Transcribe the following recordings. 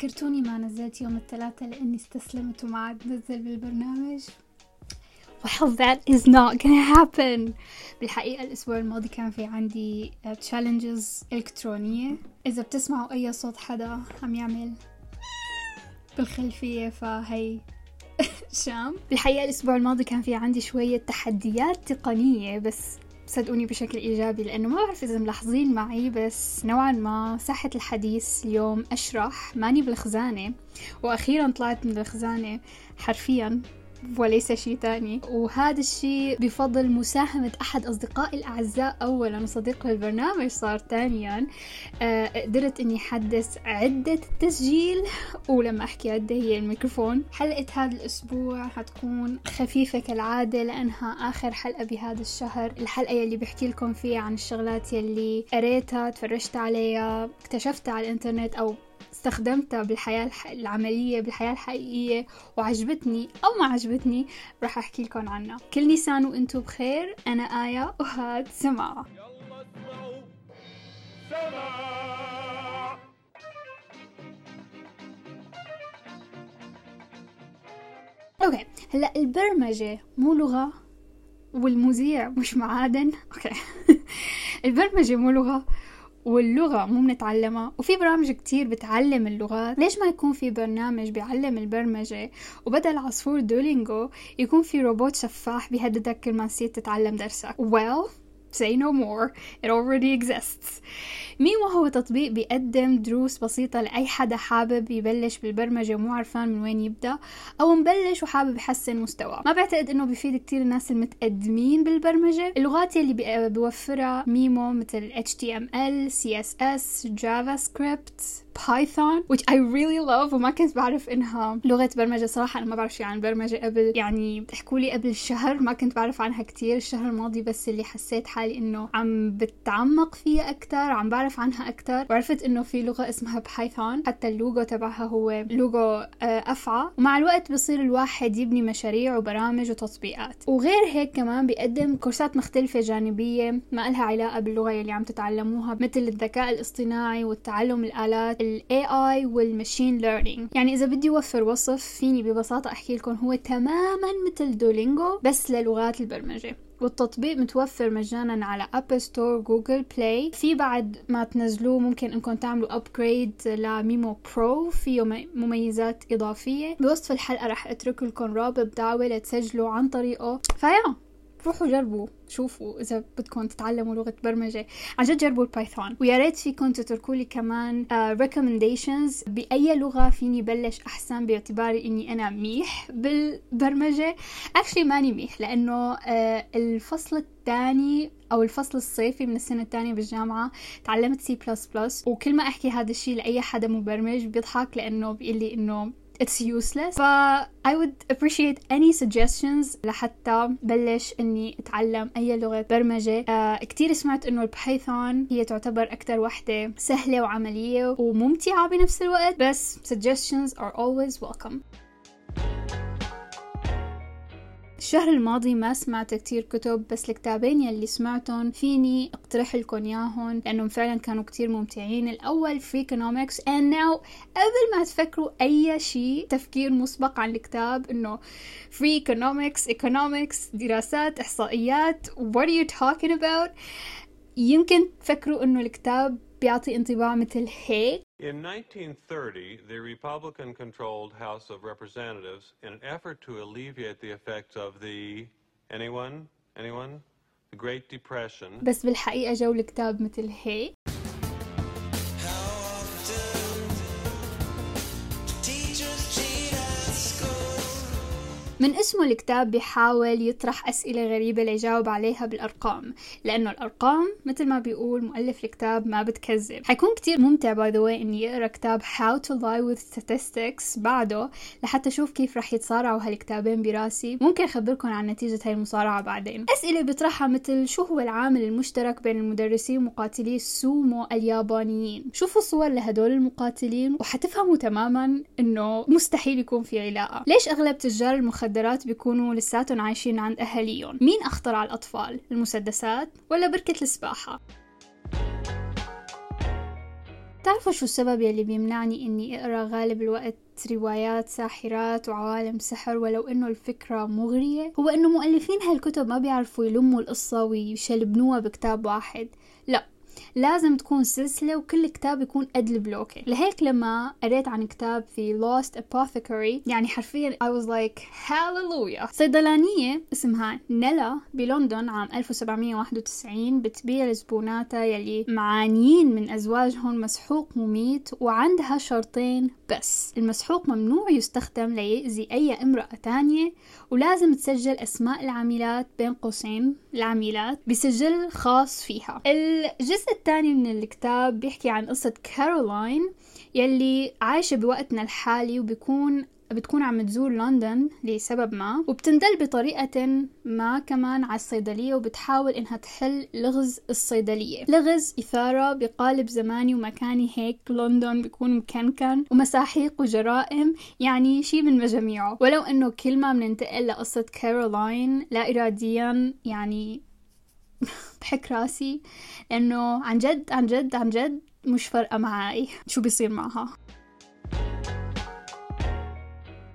ذكرتوني ما نزلت يوم الثلاثاء لأني استسلمت وما عاد نزل بالبرنامج. Well that is not gonna happen. بالحقيقة الأسبوع الماضي كان في عندي challenges إلكترونية. إذا بتسمعوا أي صوت حدا عم يعمل بالخلفية فهي شام. بالحقيقة الأسبوع الماضي كان في عندي شوية تحديات تقنية بس صدقوني بشكل إيجابي لأنه ما بعرف إذا ملاحظين معي بس نوعا ما ساحة الحديث اليوم أشرح. ماني بالخزانة وأخيرا طلعت من الخزانة حرفيا. وليس شيء تاني. وهذا الشيء بفضل مساهمة أحد أصدقائي الأعزاء. أولا وصديق البرنامج صار ثانيا آه قدرت إني أحدث عدة تسجيل. ولما أحكي عدة هي الميكروفون. حلقة هذا الأسبوع حتكون خفيفة كالعادة لأنها آخر حلقة بهذا الشهر. الحلقة يلي بحكي لكم فيها عن الشغلات يلي قريتها تفرجت عليها اكتشفتها على الإنترنت أو استخدمتها بالحياة العملية بالحياة الحقيقية وعجبتني أو ما عجبتني راح أحكي لكم عنها. كل نيسان وإنتو بخير أنا آية وهاد سماعة أوكي هلا البرمجة مو لغة والمذيع مش معادن. أوكي. البرمجة مو لغة واللغة مو بنتعلمها وفي برامج كتير بتعلم اللغات. ليش ما يكون في برنامج بيعلم البرمجة؟ وبدل عصفور Duolingo يكون في روبوت سفاح بيهددك كل ما نسيت تتعلم درسك. Well say no more. It already exists. Mimo هو تطبيق بيقدم دروس بسيطة لأي حدا حابب يبلش بالبرمجة ومو عرفان من وين يبدأ أو مبلش وحابب يحسن مستواه. ما بعتقد إنه بيفيد كتير الناس المتقدمين بالبرمجة. اللغات يلي بيوفرها Mimo مثل HTML CSS JavaScript Python which I really love وما كنت بعرف إنها لغة برمجة. صراحة أنا ما بعرف شيء عن برمجة قبل. يعني بتحكوا لي قبل شهر ما كنت بعرف عنها كتير. الشهر الماضي بس اللي حسيت حالي إنه عم بتعمق فيها أكتر عم بعرف عنها أكتر. وعرفت إنه في لغة اسمها Python حتى اللوجو تبعها هو لوجو أفعى. ومع الوقت بصير الواحد يبني مشاريع وبرامج وتطبيقات. وغير هيك كمان بيقدم كورسات مختلفة جانبية ما لها علاقة باللغة اللي عم تتعلموها مثل الذكاء الاصطناعي والتعلم الآلات. ال AI وال machine learning. يعني إذا بدي أوفر وصف فيني ببساطة أحكي لكم هو تماما مثل Duolingo بس للغات البرمجة. والتطبيق متوفر مجانا على App Store Google Play في بعد ما تنزلوه ممكن إنكم تعملوا upgrade ل Mimo Pro فيه مميزات إضافية. بوصف الحلقة رح أترك لكم رابط دعوة لتسجلوا عن طريقه. ف yeah. روحوا جربوا شوفوا إذا بدكم تتعلموا لغة برمجة. عن جد جربوا ال Python. ويا ريت فيكم تتركوا لي كمان uh, recommendations بأي لغة فيني بلش أحسن باعتباري إني أنا منيحة بالبرمجة. actually ماني منيحة لأنه uh, الفصل الثاني أو الفصل الصيفي من السنة الثانية بالجامعة تعلمت سي بلس بلس وكل ما أحكي هذا الشيء لأي حدا مبرمج بيضحك لأنه بيقول لي إنه it's useless. ف I would appreciate any suggestions لحتى بلش إني أتعلم أي لغة برمجة. uh, كتير سمعت إنه البايثون هي تعتبر أكتر وحدة سهلة وعملية وممتعة بنفس الوقت. بس suggestions are always welcome. الشهر الماضي ما سمعت كتير كتب بس الكتابين يلي سمعتهم فيني اقترح لكم إياهم لأنهم فعلا كانوا كتير ممتعين. الأول Freakonomics and now قبل ما تفكروا أي شيء تفكير مسبق عن الكتاب إنه Freakonomics economics دراسات إحصائيات what are you talking about يمكن تفكروا إنه الكتاب بيعطي انطباع مثل هيك In 1930, the Republican controlled House of Representatives, in an effort to alleviate the effects of the. Anyone? Anyone? The Great Depression. بس بالحقيقة جو الكتاب مثل هيك من اسمه الكتاب بيحاول يطرح أسئلة غريبة ليجاوب عليها بالأرقام لأنه الأرقام مثل ما بيقول مؤلف الكتاب ما بتكذب. حيكون كتير ممتع by the way إني أقرأ كتاب How to Lie with Statistics بعده لحتى أشوف كيف رح يتصارعوا هالكتابين براسي. ممكن أخبركم عن نتيجة هاي المصارعة بعدين. أسئلة بيطرحها مثل شو هو العامل المشترك بين المدرسين ومقاتلي السومو اليابانيين؟ شوفوا صور لهدول المقاتلين وحتفهموا تماما إنه مستحيل يكون في علاقة. ليش أغلب تجار المخدرات المخدرات بيكونوا لساتهم عايشين عند أهاليهم. مين أخطر على الأطفال؟ المسدسات ولا بركة السباحة؟ تعرفوا شو السبب يلي بيمنعني إني أقرأ غالب الوقت روايات ساحرات وعوالم سحر ولو إنه الفكرة مغرية؟ هو إنه مؤلفين هالكتب ما بيعرفوا يلموا القصة ويشلبنوها بكتاب واحد. لا لازم تكون سلسلة وكل كتاب يكون قد البلوكة لهيك لما قريت عن كتاب في Lost Apothecary يعني حرفيا I was like hallelujah. صيدلانية اسمها نيلا بلندن عام 1791 بتبيع لزبوناتها يلي معانيين من أزواجهم مسحوق مميت وعندها شرطين بس. المسحوق ممنوع يستخدم ليأذي أي امرأة تانية ولازم تسجل أسماء العاملات بين قوسين العاملات بسجل خاص فيها. الجزء الثاني من الكتاب بيحكي عن قصة كارولاين يلي عايشة بوقتنا الحالي وبيكون بتكون عم تزور لندن لسبب ما وبتندل بطريقة ما كمان على الصيدلية وبتحاول إنها تحل لغز الصيدلية. لغز إثارة بقالب زماني ومكاني هيك لندن بيكون مكنكن ومساحيق وجرائم يعني شي من مجاميعه. ولو إنه كل ما بننتقل لقصة كارولاين لا إراديا يعني بحك راسي لأنه عن جد عن جد عن جد مش فارقة معي شو بيصير معها.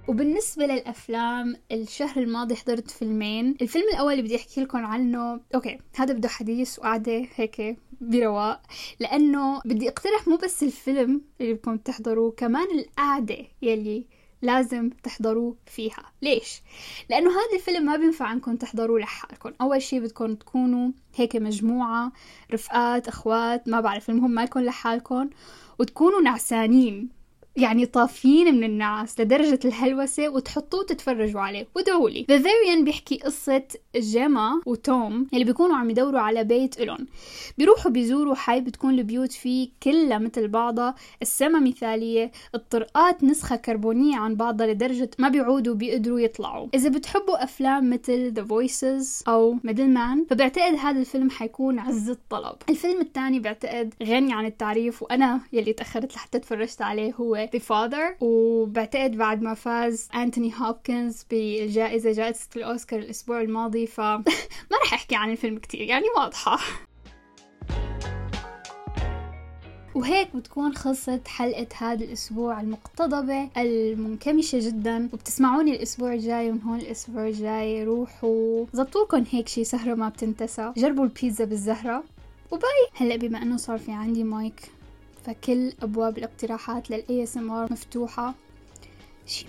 وبالنسبة للأفلام الشهر الماضي حضرت فيلمين. الفيلم الأول اللي بدي أحكي لكم عنه okay هذا بده حديث وقعدة هيك برواق لأنه بدي أقترح مو بس الفيلم اللي بدكم تحضروه كمان القعدة يلي لازم تحضروا فيها. ليش؟ لأنه هذا الفيلم ما بينفع أنكم تحضروا لحالكم. أول شي بدكم تكونوا هيك مجموعة رفقات أخوات ما بعرف المهم ما يكون لحالكم وتكونوا نعسانين. يعني طافيين من الناس لدرجة الهلوسة وتحطوه تتفرجوا عليه. وادعوا لي The Varian بيحكي قصة جيما وتوم اللي بيكونوا عم يدوروا على بيت إلون بيروحوا بيزوروا حي بتكون البيوت فيه كلها مثل بعضها. السما مثالية الطرقات نسخة كربونية عن بعضها لدرجة ما بيعودوا بيقدروا يطلعوا. إذا بتحبوا أفلام مثل The Voices أو Middle Man فبعتقد هذا الفيلم حيكون عز الطلب. الفيلم الثاني بعتقد غني عن التعريف وأنا يلي تأخرت لحتى تفرجت عليه هو The Father وبعتقد بعد ما فاز أنتوني هوبكنز بالجائزة جائزة الأوسكار الأسبوع الماضي فما رح أحكي عن الفيلم كتير يعني واضحة. وهيك بتكون خلصت حلقة هذا الأسبوع المقتضبة المنكمشة جدا وبتسمعوني الأسبوع الجاي ومن هون الأسبوع الجاي روحوا زبطولكم هيك شي سهرة ما بتنتسى. جربوا البيتزا بالزهرة. و bye. هلأ بما إنه صار في عندي مايك. فكل أبواب الاقتراحات ASMR مفتوحة. شي